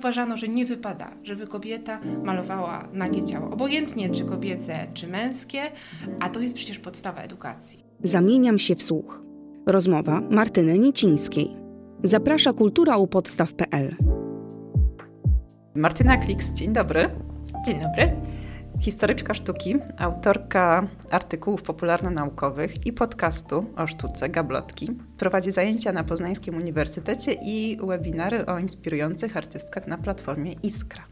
Uważano, że nie wypada, żeby kobieta malowała nagie ciało, obojętnie czy kobiece, czy męskie, a to jest przecież podstawa edukacji. Zamieniam się w słuch. Rozmowa Martyny Nicińskiej. Zaprasza kultura u podstaw.pl. Martyna Kliks, dzień dobry. Dzień dobry. Historyczka sztuki, autorka artykułów popularno-naukowych i podcastu o sztuce Gablotki. Prowadzi zajęcia na Poznańskim Uniwersytecie i webinary o inspirujących artystkach na platformie Iskra.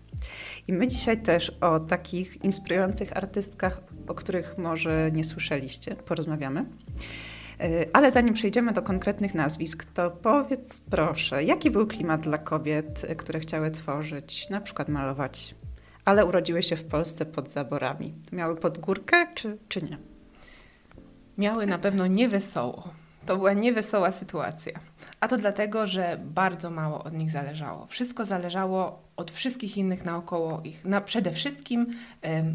I my dzisiaj też o takich inspirujących artystkach, o których może nie słyszeliście, porozmawiamy. Y, ale zanim przejdziemy do konkretnych nazwisk, to powiedz proszę, jaki był klimat dla kobiet, które chciały tworzyć, na przykład malować ale urodziły się w Polsce pod zaborami. Miały podgórkę, czy, czy nie? Miały na pewno niewesoło. To była niewesoła sytuacja. A to dlatego, że bardzo mało od nich zależało. Wszystko zależało od wszystkich innych naokoło ich. Na, przede wszystkim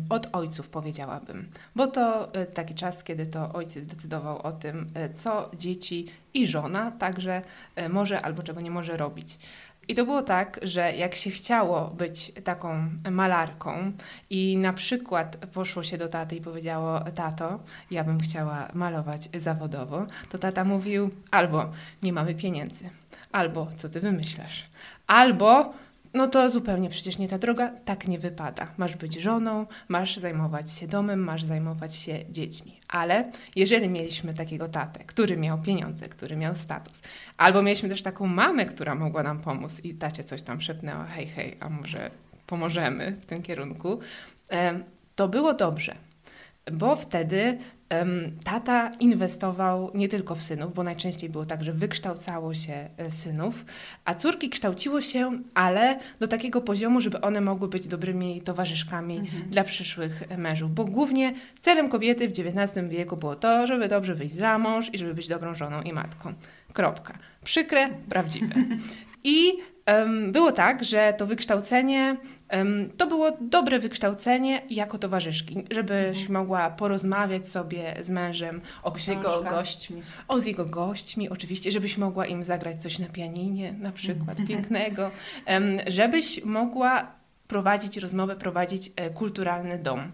od ojców, powiedziałabym. Bo to y, taki czas, kiedy to ojciec decydował o tym, y, co dzieci i żona także y, może albo czego nie może robić. I to było tak, że jak się chciało być taką malarką i na przykład poszło się do taty i powiedziało, tato, ja bym chciała malować zawodowo, to tata mówił albo nie mamy pieniędzy, albo co ty wymyślasz, albo no to zupełnie przecież nie ta droga, tak nie wypada. Masz być żoną, masz zajmować się domem, masz zajmować się dziećmi. Ale jeżeli mieliśmy takiego tatę, który miał pieniądze, który miał status, albo mieliśmy też taką mamę, która mogła nam pomóc i tacie coś tam szepnęła, hej, hej, a może pomożemy w tym kierunku, to było dobrze bo wtedy um, tata inwestował nie tylko w synów, bo najczęściej było tak, że wykształcało się e, synów, a córki kształciło się, ale do takiego poziomu, żeby one mogły być dobrymi towarzyszkami mhm. dla przyszłych mężów, bo głównie celem kobiety w XIX wieku było to, żeby dobrze wyjść za mąż i żeby być dobrą żoną i matką. Kropka. Przykre, prawdziwe. I um, było tak, że to wykształcenie to było dobre wykształcenie jako towarzyszki, żebyś mhm. mogła porozmawiać sobie z mężem o z jego gośćmi. O z jego gośćmi, oczywiście, żebyś mogła im zagrać coś na pianinie, na przykład mhm. pięknego, żebyś mogła prowadzić rozmowę, prowadzić e, kulturalny dom.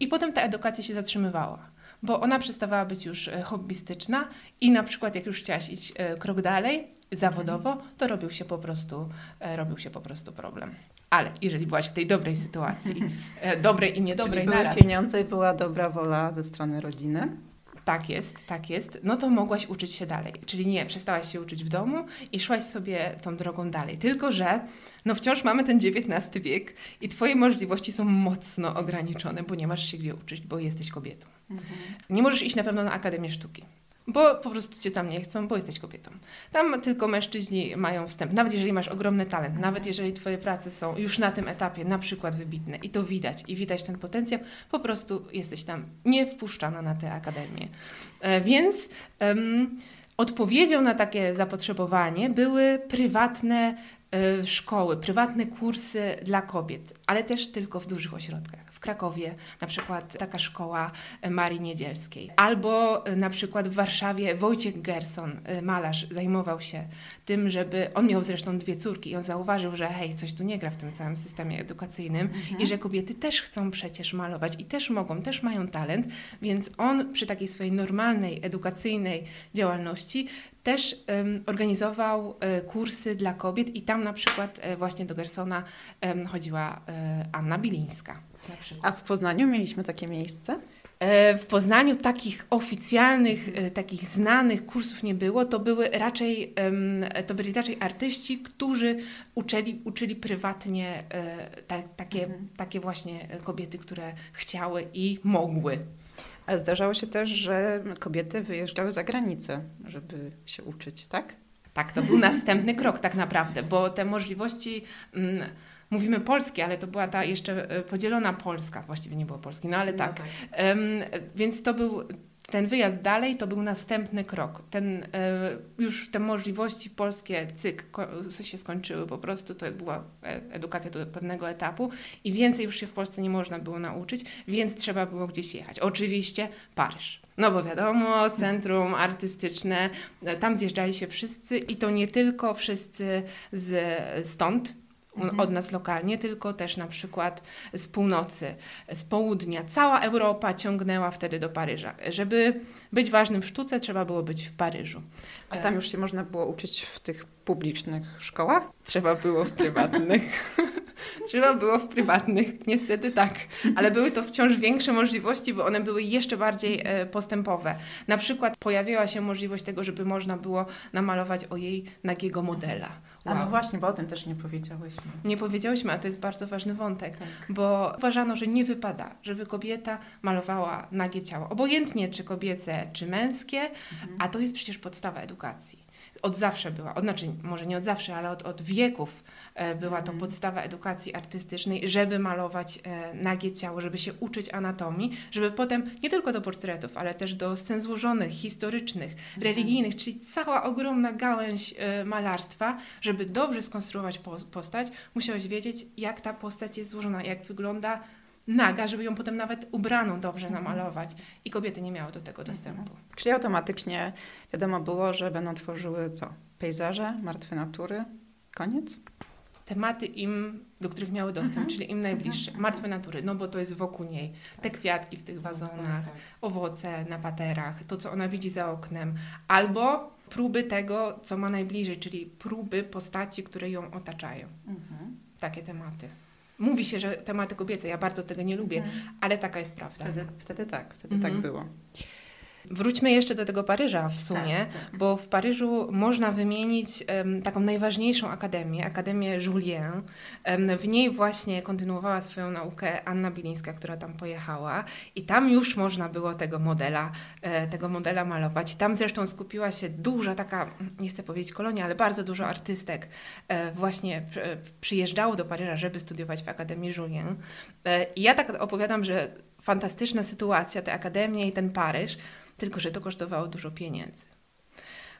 I potem ta edukacja się zatrzymywała bo ona przestawała być już e, hobbystyczna i na przykład jak już chciałaś iść e, krok dalej zawodowo, to robił się po prostu, e, robił się po prostu problem. Ale jeżeli byłaś w tej dobrej sytuacji, dobrej i niedobrej Czyli naraz. pieniądze i była dobra wola ze strony rodziny? Tak jest, tak jest. No to mogłaś uczyć się dalej. Czyli nie, przestałaś się uczyć w domu i szłaś sobie tą drogą dalej. Tylko, że no wciąż mamy ten XIX wiek i Twoje możliwości są mocno ograniczone, bo nie masz się gdzie uczyć, bo jesteś kobietą. Mhm. Nie możesz iść na pewno na Akademię Sztuki. Bo po prostu cię tam nie chcą, bo jesteś kobietą. Tam tylko mężczyźni mają wstęp. Nawet jeżeli masz ogromny talent, nawet jeżeli twoje prace są już na tym etapie na przykład wybitne i to widać i widać ten potencjał, po prostu jesteś tam nie wpuszczana na tę akademię. E, więc um, odpowiedzią na takie zapotrzebowanie były prywatne e, szkoły, prywatne kursy dla kobiet, ale też tylko w dużych ośrodkach. Krakowie, na przykład taka szkoła e, Marii Niedzielskiej. Albo e, na przykład w Warszawie Wojciech Gerson, e, malarz, zajmował się tym, żeby, on miał zresztą dwie córki i on zauważył, że hej, coś tu nie gra w tym całym systemie edukacyjnym mhm. i że kobiety też chcą przecież malować i też mogą, też mają talent, więc on przy takiej swojej normalnej, edukacyjnej działalności też um, organizował um, kursy dla kobiet i tam na przykład um, właśnie do Gersona chodziła Anna Bilińska. A w Poznaniu mieliśmy takie miejsce? E, w Poznaniu takich oficjalnych, e, takich znanych kursów nie było. To były raczej, to byli raczej artyści, którzy uczyli, uczyli prywatnie e, takie, mhm. takie właśnie kobiety, które chciały i mogły. Ale zdarzało się też, że kobiety wyjeżdżały za granicę, żeby się uczyć, tak? Tak, to był następny krok tak naprawdę, bo te możliwości. Mm, mówimy polskie, ale to była ta jeszcze e, podzielona Polska, właściwie nie było Polski, no ale no tak. tak. Um, więc to był ten wyjazd dalej to był następny krok. Ten, e, już te możliwości polskie, cyk, się skończyły po prostu. To była e, edukacja do pewnego etapu i więcej już się w Polsce nie można było nauczyć, więc trzeba było gdzieś jechać. Oczywiście Paryż. No bo wiadomo, centrum artystyczne, tam zjeżdżali się wszyscy i to nie tylko wszyscy z, stąd, mhm. od nas lokalnie, tylko też na przykład z północy, z południa. Cała Europa ciągnęła wtedy do Paryża. Żeby być ważnym w sztuce, trzeba było być w Paryżu. A tam już się można było uczyć w tych publicznych szkołach? Trzeba było w prywatnych. Trzeba było w prywatnych, niestety tak. Ale były to wciąż większe możliwości, bo one były jeszcze bardziej e, postępowe. Na przykład pojawiła się możliwość tego, żeby można było namalować o jej nagiego modela. Wow. A no właśnie, bo o tym też nie powiedziałyśmy. Nie powiedziałyśmy, a to jest bardzo ważny wątek, tak. bo uważano, że nie wypada, żeby kobieta malowała nagie ciało. Obojętnie czy kobiece, czy męskie, mhm. a to jest przecież podstawa edukacji od zawsze była, od, znaczy może nie od zawsze, ale od, od wieków e, była to mhm. podstawa edukacji artystycznej, żeby malować e, nagie ciało, żeby się uczyć anatomii, żeby potem nie tylko do portretów, ale też do scen złożonych, historycznych, mhm. religijnych, czyli cała ogromna gałęź e, malarstwa, żeby dobrze skonstruować postać, musiałeś wiedzieć, jak ta postać jest złożona, jak wygląda naga, żeby ją potem nawet ubraną dobrze namalować. I kobiety nie miały do tego dostępu. Mhm. Czyli automatycznie wiadomo było, że będą tworzyły co? Pejzaże, martwe natury? Koniec? Tematy im, do których miały dostęp, mhm. czyli im najbliższe. Mhm. Martwe natury, no bo to jest wokół niej. Te tak. kwiatki w tych wazonach, tak, tak. owoce na paterach, to co ona widzi za oknem. Albo próby tego, co ma najbliżej, czyli próby postaci, które ją otaczają. Mhm. Takie tematy. Mówi się, że tematy kobiece, ja bardzo tego nie lubię, mhm. ale taka jest prawda. Wtedy, wtedy tak, wtedy tak mhm. było. Wróćmy jeszcze do tego Paryża w sumie, tak, tak. bo w Paryżu można wymienić um, taką najważniejszą akademię, Akademię Julien. Um, w niej właśnie kontynuowała swoją naukę Anna Bilińska, która tam pojechała i tam już można było tego modela, e, tego modela malować. Tam zresztą skupiła się duża taka, nie chcę powiedzieć kolonia, ale bardzo dużo artystek e, właśnie przyjeżdżało do Paryża, żeby studiować w Akademii Julien. E, I ja tak opowiadam, że fantastyczna sytuacja, te akademie i ten Paryż, tylko że to kosztowało dużo pieniędzy.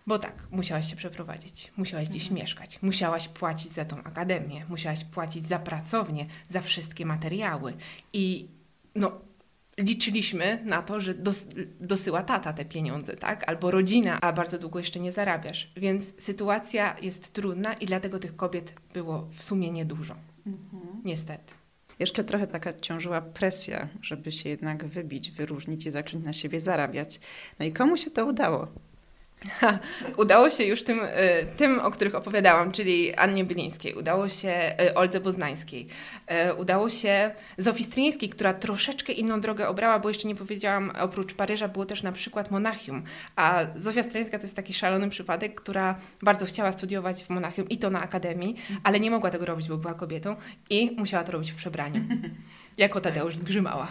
Bo tak, musiałaś się przeprowadzić, musiałaś gdzieś mhm. mieszkać, musiałaś płacić za tą akademię, musiałaś płacić za pracownię, za wszystkie materiały. I no, liczyliśmy na to, że dos dosyła tata te pieniądze, tak? Albo rodzina, a bardzo długo jeszcze nie zarabiasz. Więc sytuacja jest trudna i dlatego tych kobiet było w sumie niedużo. Mhm. Niestety. Jeszcze trochę taka ciążyła presja, żeby się jednak wybić, wyróżnić i zacząć na siebie zarabiać. No i komu się to udało? Ha, udało się już tym, y, tym, o których opowiadałam, czyli Annie Bylińskiej, udało się y, Oldze Boznańskiej, y, udało się Zofii Stryńskiej, która troszeczkę inną drogę obrała, bo jeszcze nie powiedziałam, oprócz Paryża było też na przykład Monachium, a Zofia Stryńska to jest taki szalony przypadek, która bardzo chciała studiować w Monachium i to na akademii, ale nie mogła tego robić, bo była kobietą i musiała to robić w przebraniu. jako Tadeusz Zgrzymała.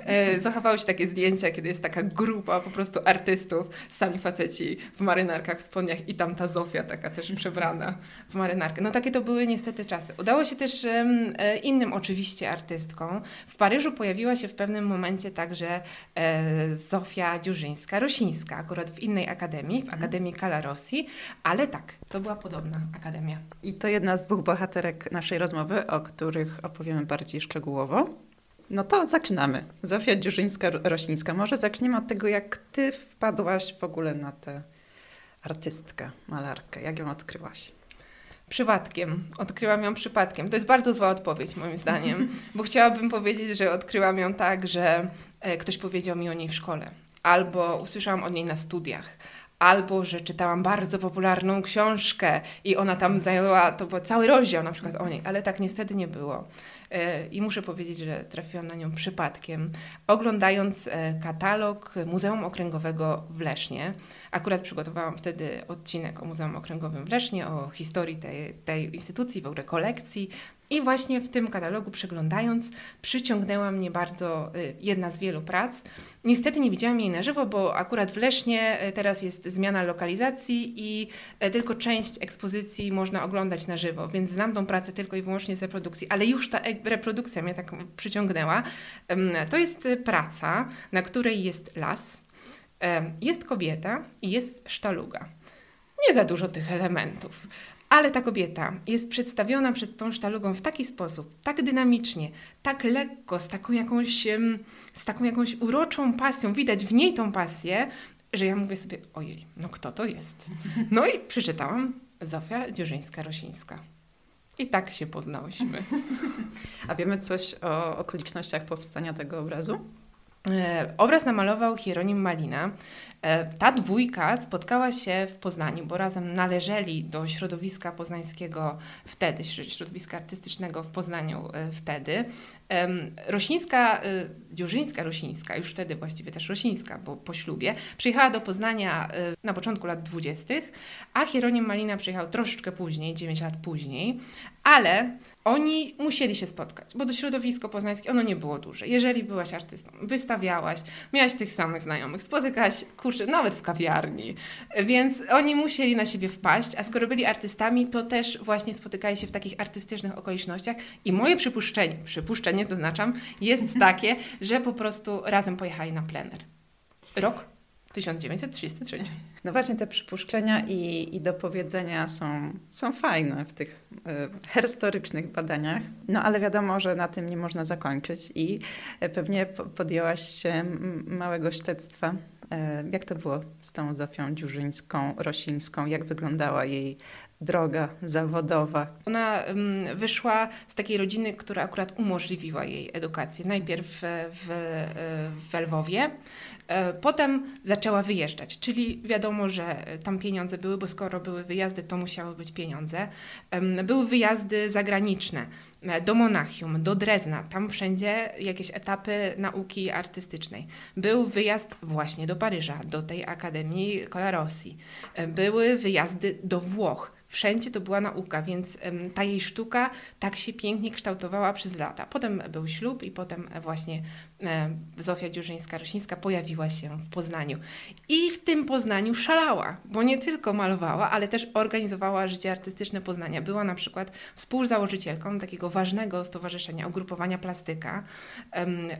E, zachowały się takie zdjęcia, kiedy jest taka grupa po prostu artystów, sami faceci w marynarkach, w spodniach i tam ta Zofia taka też przebrana w marynarkę. No takie to były niestety czasy. Udało się też e, innym oczywiście artystkom. W Paryżu pojawiła się w pewnym momencie także e, Zofia Dziurzyńska-Rosińska, akurat w innej akademii, w Akademii Calarossi, ale tak, to była podobna akademia. I to jedna z dwóch bohaterek naszej rozmowy, o których opowiemy bardziej szczegółowo. No to zaczynamy. Zofia Dziurzyńska-Rosińska. Może zaczniemy od tego, jak ty wpadłaś w ogóle na tę artystkę, malarkę. Jak ją odkryłaś? Przypadkiem. Odkryłam ją przypadkiem. To jest bardzo zła odpowiedź, moim zdaniem, bo chciałabym powiedzieć, że odkryłam ją tak, że e, ktoś powiedział mi o niej w szkole, albo usłyszałam o niej na studiach, albo że czytałam bardzo popularną książkę i ona tam zajęła, to był cały rozdział na przykład o niej, ale tak niestety nie było. E, I muszę powiedzieć, że trafiłam na nią przypadkiem, oglądając e, katalog Muzeum Okręgowego w Lesznie. Akurat przygotowałam wtedy odcinek o Muzeum Okręgowym w Lesznie, o historii tej, tej instytucji, w ogóle kolekcji i właśnie w tym katalogu przeglądając, przyciągnęła mnie bardzo y, jedna z wielu prac. Niestety nie widziałam jej na żywo, bo akurat w Lesznie y, teraz jest zmiana lokalizacji i y, tylko część ekspozycji można oglądać na żywo, więc znam tą pracę tylko i wyłącznie z reprodukcji, ale już ta reprodukcja mnie tak przyciągnęła. To jest praca, na której jest las, jest kobieta i jest sztaluga. Nie za dużo tych elementów. Ale ta kobieta jest przedstawiona przed tą sztalugą w taki sposób, tak dynamicznie, tak lekko, z taką jakąś, z taką jakąś uroczą pasją, widać w niej tą pasję, że ja mówię sobie, ojej, no kto to jest? No i przeczytałam Zofia Dziurzyńska-Rosińska. I tak się poznałyśmy. A wiemy coś o okolicznościach powstania tego obrazu? E, obraz namalował Hieronim Malina. E, ta dwójka spotkała się w Poznaniu, bo razem należeli do środowiska poznańskiego wtedy, środowiska artystycznego w Poznaniu e, wtedy. Rosińska, Dziurzyńska Rosińska, już wtedy właściwie też Rosińska, bo po ślubie, przyjechała do Poznania na początku lat dwudziestych, a Hieronim Malina przyjechał troszeczkę później, 9 lat później, ale oni musieli się spotkać, bo to środowisko poznańskie, ono nie było duże. Jeżeli byłaś artystą, wystawiałaś, miałaś tych samych znajomych, spotykałaś, kurczę, nawet w kawiarni, więc oni musieli na siebie wpaść, a skoro byli artystami, to też właśnie spotykali się w takich artystycznych okolicznościach i moje przypuszczenie, przypuszczenie zaznaczam, jest takie, że po prostu razem pojechali na plener. Rok 1933. No właśnie te przypuszczenia i, i dopowiedzenia są, są fajne w tych y, historycznych badaniach. No ale wiadomo, że na tym nie można zakończyć i pewnie podjęłaś się małego śledztwa. E, jak to było z tą Zofią Dziurzyńską, Rosińską? Jak wyglądała jej droga zawodowa. Ona um, wyszła z takiej rodziny, która akurat umożliwiła jej edukację. Najpierw w, w, w Lwowie, e, potem zaczęła wyjeżdżać, czyli wiadomo, że tam pieniądze były, bo skoro były wyjazdy, to musiały być pieniądze. Były wyjazdy zagraniczne e, do Monachium, do Drezna, tam wszędzie jakieś etapy nauki artystycznej. Był wyjazd właśnie do Paryża, do tej Akademii Colarossi. E, były wyjazdy do Włoch. Wszędzie to była nauka, więc ta jej sztuka tak się pięknie kształtowała przez lata. Potem był ślub i potem właśnie Zofia Dziurzyńska-Rosińska pojawiła się w Poznaniu. I w tym Poznaniu szalała, bo nie tylko malowała, ale też organizowała życie artystyczne Poznania. Była na przykład współzałożycielką takiego ważnego stowarzyszenia, ugrupowania Plastyka.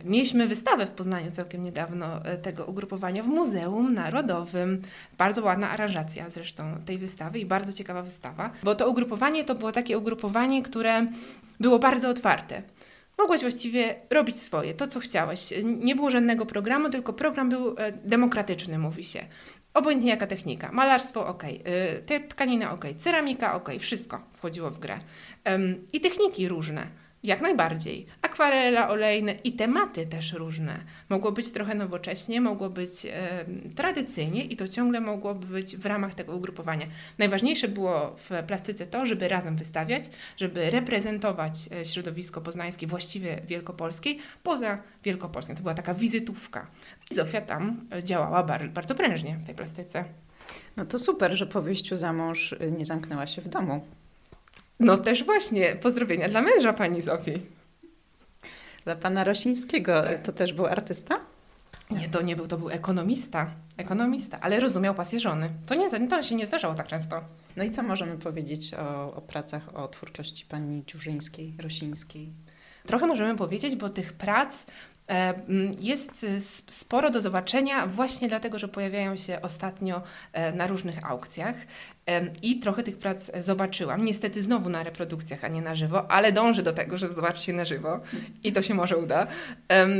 Mieliśmy wystawę w Poznaniu całkiem niedawno e, tego ugrupowania w Muzeum Narodowym. Bardzo ładna aranżacja zresztą tej wystawy i bardzo ciekawa wystawa, bo to ugrupowanie to było takie ugrupowanie, które było bardzo otwarte. Mogłaś właściwie robić swoje, to co chciałeś. Nie było żadnego programu, tylko program był e, demokratyczny, mówi się. Obojętnie jaka technika. Malarstwo ok, te tkanina ok, ceramika ok, wszystko wchodziło w grę. I techniki różne. Jak najbardziej. Akwarela, olejne i tematy też różne. Mogło być trochę nowocześnie, mogło być e, tradycyjnie i to ciągle mogłoby być w ramach tego ugrupowania. Najważniejsze było w plastyce to, żeby razem wystawiać, żeby reprezentować e, środowisko poznańskie, właściwie wielkopolskiej, poza Wielkopolską. To była taka wizytówka. I Zofia tam działała bardzo, prężnie w tej plastyce. No to super, że po wyjściu za mąż y, nie zamknęła się w domu. No też właśnie, pozdrowienia dla męża pani Zofii. Dla pana Rosińskiego to też był artysta? Nie, to nie był, to był ekonomista. Ekonomista, ale rozumiał pasję żony. To nie, to się nie zdarzało tak często. No i co możemy powiedzieć o, o pracach, o twórczości pani Dziurzyńskiej, Rosińskiej? Trochę możemy powiedzieć, bo tych prac jest sporo do zobaczenia właśnie dlatego, że pojawiają się ostatnio e, na różnych aukcjach e, i trochę tych prac zobaczyłam. Niestety znowu na reprodukcjach, a nie na żywo, ale dążę do tego, żeby zobaczyć je na żywo i to się może uda.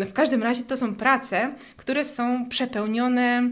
W każdym razie to są prace, które są przepełnione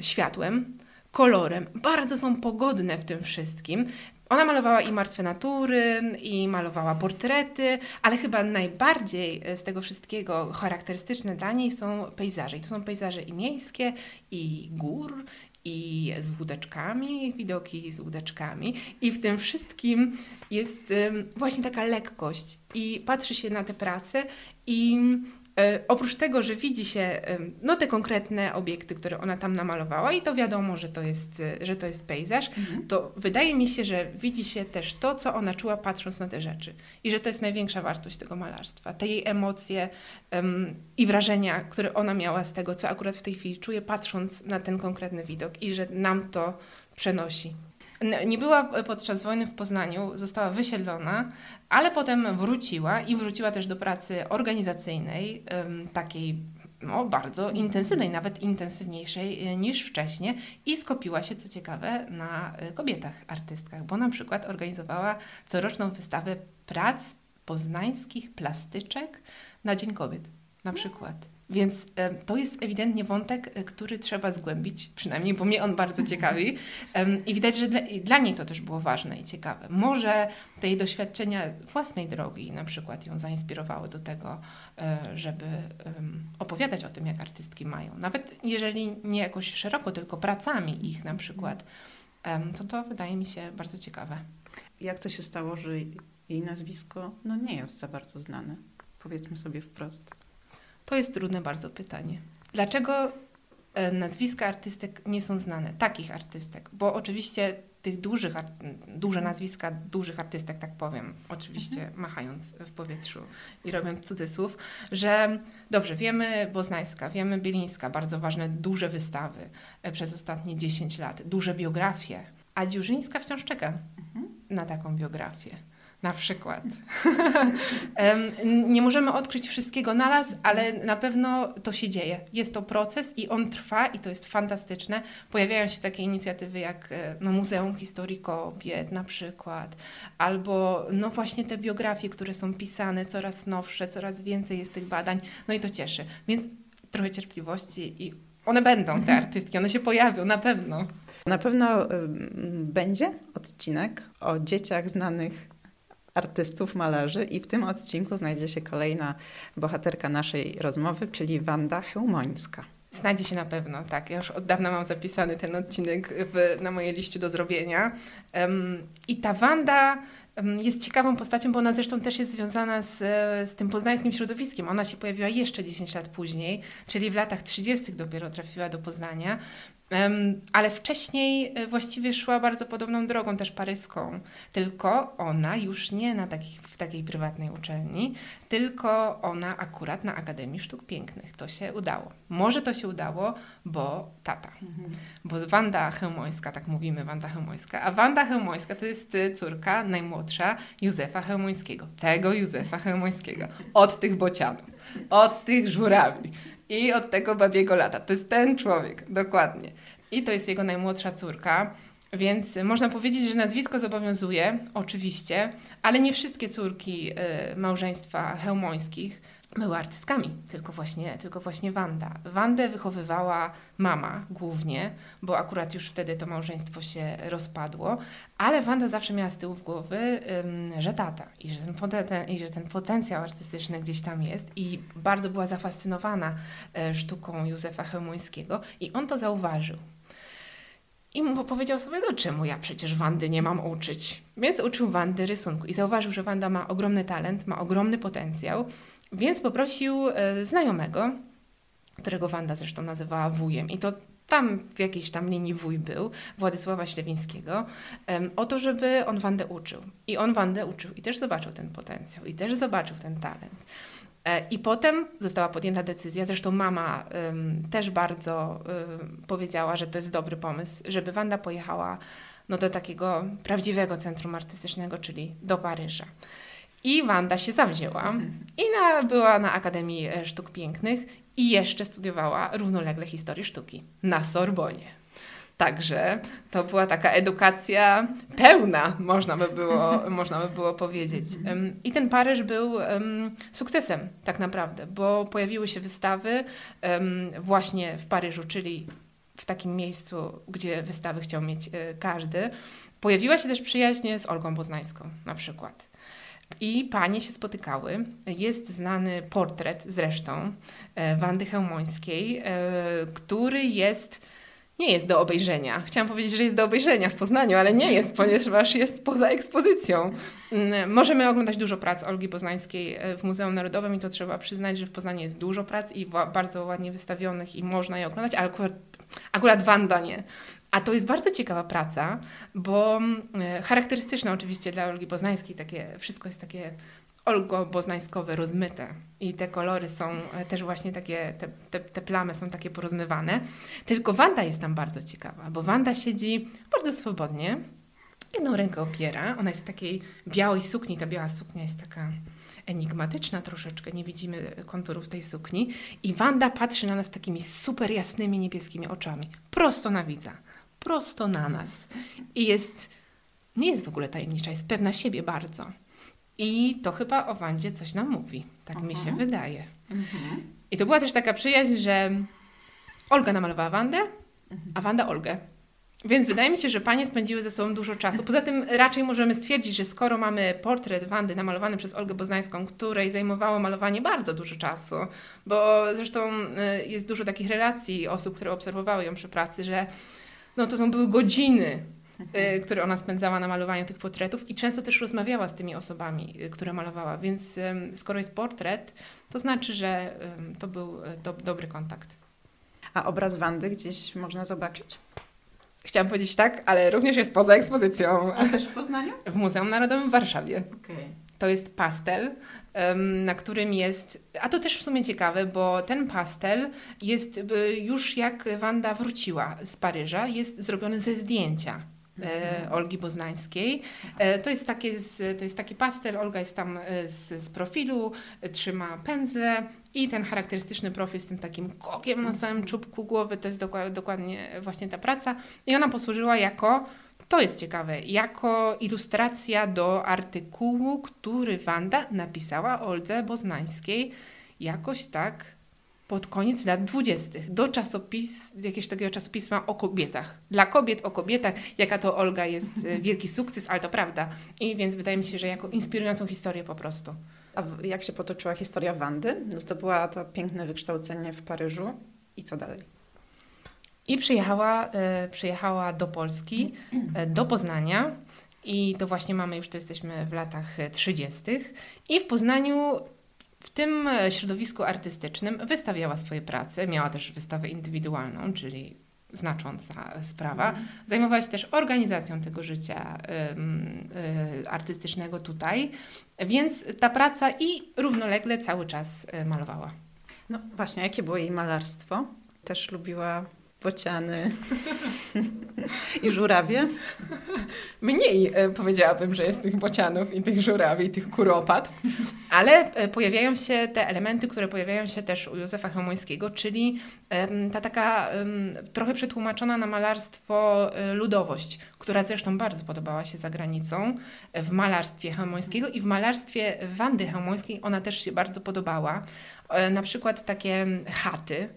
światłem, kolorem. Bardzo są pogodne w tym wszystkim. Ona malowała i martwe natury, i malowała portrety, ale chyba najbardziej z tego wszystkiego charakterystyczne dla niej są pejzaże. I to są pejzaże i miejskie, i gór, i z łódeczkami, widoki z łódeczkami. I w tym wszystkim jest właśnie taka lekkość. I patrzy się na te prace i E, oprócz tego, że widzi się no, te konkretne obiekty, które ona tam namalowała i to wiadomo, że to jest, e, że to jest pejzaż, mhm. to wydaje mi się, że widzi się też to, co ona czuła patrząc na te rzeczy. I że to jest największa wartość tego malarstwa. Te jej emocje um, i wrażenia, które ona miała z tego, co akurat w tej chwili czuje, patrząc na ten konkretny widok i że nam to przenosi. Nie była podczas wojny w Poznaniu, została wysiedlona, ale potem wróciła i wróciła też do pracy organizacyjnej, takiej no, bardzo intensywnej, nawet intensywniejszej e, niż wcześniej i skopiła się, co ciekawe, na e, kobietach artystkach, bo na przykład organizowała coroczną wystawę prac poznańskich plastyczek na Dzień Kobiet, na przykład. Więc e, to jest ewidentnie wątek, e, który trzeba zgłębić, przynajmniej, bo mnie on bardzo ciekawi. I widać, że dla, dla, niej to też było ważne i ciekawe. Może te jej doświadczenia własnej drogi na przykład ją zainspirowały do tego, e, żeby opowiadać o tym, jak artystki mają. Nawet jeżeli nie jakoś szeroko, tylko pracami ich na przykład, to to wydaje mi się bardzo ciekawe. Jak to się stało, że jej nazwisko no, nie jest za bardzo znane? Powiedzmy sobie wprost. To jest trudne bardzo pytanie. Dlaczego e, nazwiska artystek nie są znane? Takich artystek. Bo oczywiście tych dużych, duże nazwiska dużych artystek, tak powiem, oczywiście mhm. machając w powietrzu i robiąc cudzysłów, że dobrze, wiemy Boznańska, wiemy Bielińska, bardzo ważne, duże wystawy e, przez ostatnie 10 lat, duże biografie, a Dziurzyńska wciąż czeka mhm. na taką biografię na przykład. nie możemy odkryć wszystkiego naraz, ale na pewno to się dzieje. Jest to proces i on trwa i to jest fantastyczne. Pojawiają się takie inicjatywy jak e, no, Muzeum Historii Kobiet na przykład, albo no właśnie te biografie, które są pisane, coraz nowsze, coraz więcej jest tych badań, no i to cieszy. Więc trochę cierpliwości i one będą, te mhm. artystki, one się pojawią, na pewno. Na pewno y, będzie odcinek o dzieciach znanych artystów, malarzy i w tym odcinku znajdzie się kolejna bohaterka naszej rozmowy, czyli Wanda Hełmońska. Znajdzie się na pewno, tak. Ja już od dawna mam zapisany ten odcinek w, na mojej liście do zrobienia. Um, I ta Wanda um, jest ciekawą postacią, bo ona zresztą też jest związana z, z tym poznańskim środowiskiem. Ona się pojawiła jeszcze 10 lat później, czyli w latach 30. dopiero trafiła do Poznania. Ale wcześniej e, właściwie szła bardzo podobną drogą, też paryską. Tylko ona już nie na takich, w takiej prywatnej uczelni, tylko ona akurat na Akademii Sztuk Pięknych. To się udało. Może to się udało, bo tata. Mhm. Bo Wanda Chełmońska, tak mówimy, Wanda Chełmońska. A Wanda Chełmońska to jest e, córka najmłodsza Józefa Chełmońskiego. Tego Józefa Chełmońskiego. Od tych bocianów. Od tych żurawi i od tego babiego lata. To jest ten człowiek, dokładnie. I to jest jego najmłodsza córka. Więc można powiedzieć, że nazwisko zobowiązuje, oczywiście, ale nie wszystkie córki y, małżeństwa hełmońskich były artystkami, tylko właśnie, tylko właśnie Wanda. Wandę wychowywała mama głównie, bo akurat już wtedy to małżeństwo się rozpadło, ale Wanda zawsze miała z tyłu w głowy, że tata i że, ten poten, i że ten potencjał artystyczny gdzieś tam jest i bardzo była zafascynowana e, sztuką Józefa Chełmońskiego i on to zauważył. I mu powiedział sobie, no czemu ja przecież Wandy nie mam uczyć? Więc uczył Wandy rysunku i zauważył, że Wanda ma ogromny talent, ma ogromny potencjał, więc poprosił e, znajomego, którego Wanda zresztą nazywała wujem i to tam w jakiejś tam linii wuj był, Władysława Ślewińskiego, o to, żeby on Wandę uczył. I on Wandę uczył i też zobaczył ten potencjał, i też zobaczył ten talent. E, I potem została podjęta decyzja, zresztą mama też bardzo powiedziała, że to jest dobry pomysł, żeby Wanda pojechała no, do takiego prawdziwego centrum artystycznego, czyli do Paryża. I Wanda się zawzięła i na, była na Akademii e, Sztuk Pięknych i jeszcze studiowała równolegle historię sztuki na Sorbonie. Także to była taka edukacja pełna, można by było, można by było powiedzieć. I ten Paryż był sukcesem tak naprawdę, bo pojawiły się wystawy właśnie w Paryżu, czyli w takim miejscu, gdzie wystawy chciał mieć e, każdy. Pojawiła się też przyjaźń z Olgą Poznańską na przykład. I panie się spotykały. Jest znany portret zresztą e, Wandy Chełmońskiej, e, który jest nie jest do obejrzenia. Chciałam powiedzieć, że jest do obejrzenia w Poznaniu, ale nie jest, ponieważ jest poza ekspozycją. Mm, możemy oglądać dużo prac Olgi Poznańskiej e, w Muzeum Narodowym i to trzeba przyznać, że w Poznaniu jest dużo prac i bardzo ładnie wystawionych i można je oglądać, ale akurat, akurat Wanda nie. A to jest bardzo ciekawa praca, bo mm, e, charakterystyczna oczywiście dla Olgi Poznańskiej, takie, wszystko jest takie olgo-boznańskowe, rozmyte. I te kolory są e, też właśnie takie, te, te, te, plamy są takie porozmywane. Tylko Wanda jest tam bardzo ciekawa, bo Wanda siedzi bardzo swobodnie, jedną rękę opiera, ona jest w takiej białej sukni, ta biała suknia jest taka enigmatyczna troszeczkę, nie widzimy konturów tej sukni i Wanda patrzy na nas takimi super jasnymi niebieskimi oczami, prosto na widza prosto na nas. I jest, nie jest w ogóle tajemnicza, jest pewna siebie bardzo. I to chyba o Wandzie coś nam mówi. Tak Aha. mi się wydaje. Mhm. I to była też taka przyjaźń, że Olga namalowała Wandę, a Wanda Olgę. Więc wydaje mi się, że panie spędziły ze sobą dużo czasu. Poza tym raczej możemy stwierdzić, że skoro mamy portret Wandy namalowany przez Olgę Boznańską, której zajmowało malowanie bardzo dużo czasu, bo zresztą y, jest dużo takich relacji osób, które obserwowały ją przy pracy, że no to są były godziny, y, które ona spędzała na malowaniu tych portretów i często też rozmawiała z tymi osobami, y, które malowała. Więc skoro jest portret, to znaczy, że to był do, dobry kontakt. A obraz Wandy gdzieś można zobaczyć? Chciałam powiedzieć tak, ale również jest poza ekspozycją. A też w Poznaniu? W Muzeum Narodowym w Warszawie. Okay. To jest pastel, na którym jest. A to też w sumie ciekawe, bo ten pastel jest już jak Wanda wróciła z Paryża, jest zrobiony ze zdjęcia. E, mhm. Olgi Boznańskiej. E, to jest, takie, to jest taki pastel, Olga jest tam e, z, z profilu, trzyma pędzle i ten charakterystyczny profil z tym takim kokiem na samym czubku głowy, to jest dokładnie właśnie ta praca. I ona posłużyła jako to jest ciekawe, jako ilustracja do artykułu, który Wanda napisała Oldze Boznańskiej jakoś tak pod koniec lat dwudziestych do czasopis, jakiegoś takiego czasopisma o kobietach. Dla kobiet o kobietach, jaka to Olga jest e, wielki sukces, ale to prawda. I więc wydaje mi się, że jako inspirującą historię po prostu. A jak się potoczyła historia Wandy? Zdobyła to piękne wykształcenie w Paryżu i co dalej? I przyjechała, y, przyjechała do Polski, y, do Poznania. I to właśnie mamy, już to jesteśmy w latach 30. I w Poznaniu w tym e, środowisku artystycznym wystawiała swoje prace, miała też wystawę indywidualną, czyli znacząca sprawa. Zajmowała się też organizacją tego życia y, y, artystycznego tutaj, więc ta praca i równolegle cały czas e, malowała. No właśnie, jakie było jej malarstwo? Też lubiła bociany i żurawie? Mniej e, powiedziałabym, że jest tych bocianów i tych żurawi i tych kuropat, ale e, pojawiają się te elementy, które pojawiają się też u Józefa Chełmońskiego, czyli ta taka trochę przetłumaczona na malarstwo e, ludowość, która zresztą bardzo podobała się za granicą w malarstwie Chełmońskiego i w malarstwie Wandy Chełmońskiej ona też się bardzo podobała. Na przykład takie chaty,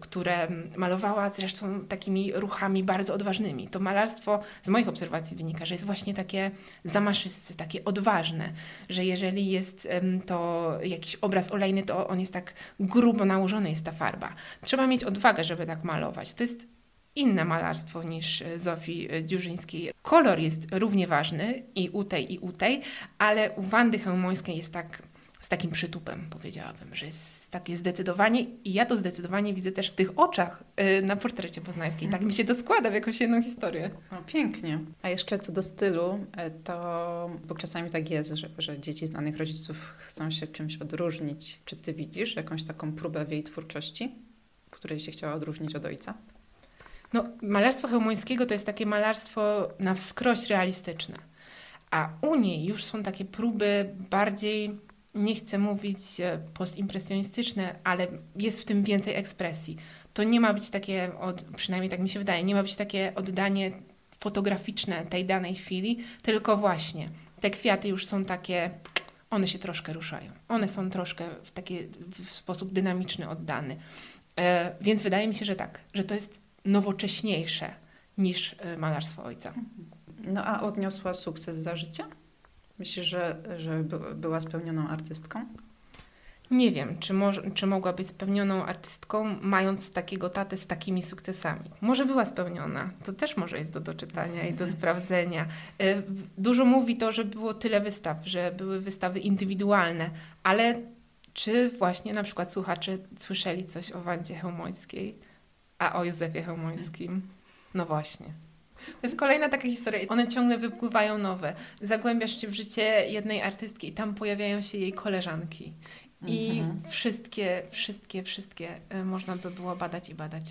które malowała zresztą takimi ruchami bardzo odważnymi. To malarstwo z moich obserwacji wynika, że jest właśnie takie zamaszysty, takie odważne, że jeżeli jest to jakiś obraz olejny, to on jest tak grubo nałożony, jest ta farba. Trzeba mieć odwagę, żeby tak malować. To jest inne malarstwo niż Zofii Dziurzyńskiej. Kolor jest równie ważny i u tej, i u tej, ale u Wandy Chełmońskiej jest tak z takim przytupem, powiedziałabym, że jest takie zdecydowanie i ja to zdecydowanie widzę też w tych oczach yy, na portrecie poznańskiej. Tak mi się to składa w jakąś jedną historię. O, pięknie. A jeszcze co do stylu, e, to bo czasami tak jest, że, że dzieci znanych rodziców chcą się czymś odróżnić. Czy ty widzisz jakąś taką próbę w jej twórczości, w której się chciała odróżnić od ojca? No, malarstwo Chełmońskiego to jest takie malarstwo na wskroś realistyczne. A u niej już są takie próby bardziej nie chcę mówić e, postimpresjonistyczne, ale jest w tym więcej ekspresji. To nie ma być takie, od, przynajmniej tak mi się wydaje, nie ma być takie oddanie fotograficzne tej danej chwili, tylko właśnie te kwiaty już są takie, one się troszkę ruszają. One są troszkę w taki w sposób dynamiczny oddany. E, więc wydaje mi się, że tak, że to jest nowocześniejsze niż e, malarstwo ojca. No a odniosła sukces za życia? Myślisz, że, że była spełnioną artystką? Nie wiem, czy, mo- czy mogła być spełnioną artystką, mając takiego tatę z takimi sukcesami. Może była spełniona, to też może jest do doczytania i do mhm. sprawdzenia. Y, dużo mówi to, że było tyle wystaw, że były wystawy indywidualne, ale czy właśnie na przykład słuchacze słyszeli coś o Wandzie Chełmońskiej, a o Józefie Chełmońskim? No właśnie. To jest kolejna taka historia. One ciągle wypływają nowe. Zagłębiasz się w życie jednej artystki i tam pojawiają się jej koleżanki. I mhm. wszystkie, wszystkie, wszystkie y, można by było badać i badać.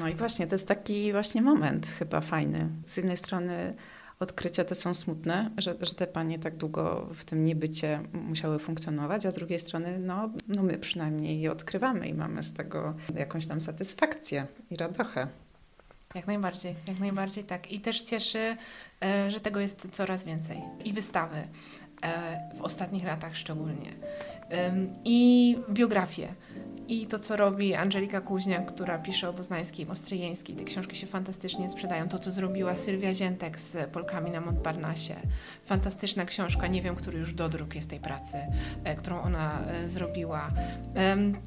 No i właśnie, to jest taki właśnie moment chyba fajny. Z jednej strony odkrycia te są smutne, że, że te panie tak długo w tym niebycie musiały funkcjonować, a z drugiej strony no, no my przynajmniej je odkrywamy i mamy z tego jakąś tam satysfakcję i radochę. Jak najbardziej, jak najbardziej tak. I też cieszy, e, że tego jest coraz więcej. I wystawy w ostatnich latach szczególnie. I biografie. i to, co robi Angelika Kuźniak, która pisze o Boznańskiej Ostryjeńskiej. Te książki się fantastycznie sprzedają. To, co zrobiła Sylwia Ziętek z Polkami na Montparnasse. Fantastyczna książka, nie wiem, który już dodruk jest tej pracy, e, którą ona e, zrobiła.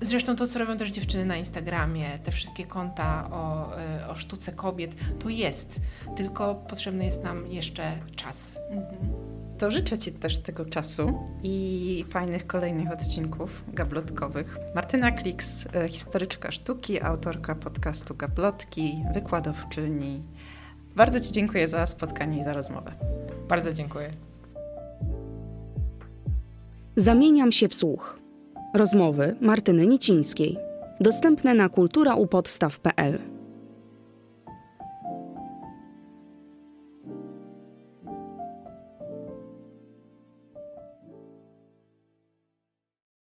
Zresztą to, co robią też dziewczyny na Instagramie, te wszystkie konta o, e, o sztuce kobiet, to jest. Tylko potrzebny jest nam jeszcze czas. Mhm. To życzę Ci też tego czasu i fajnych kolejnych odcinków gablotkowych. Martyna Kliks, e, historyczka sztuki, autorka podcastu Gablotki, wykładowczyni. Bardzo Ci dziękuję za spotkanie i za rozmowę. Bardzo dziękuję. Zamieniam się w słuch. Rozmowy Martyny Nicińskiej. Dostępne na kulturaupodstaw.pl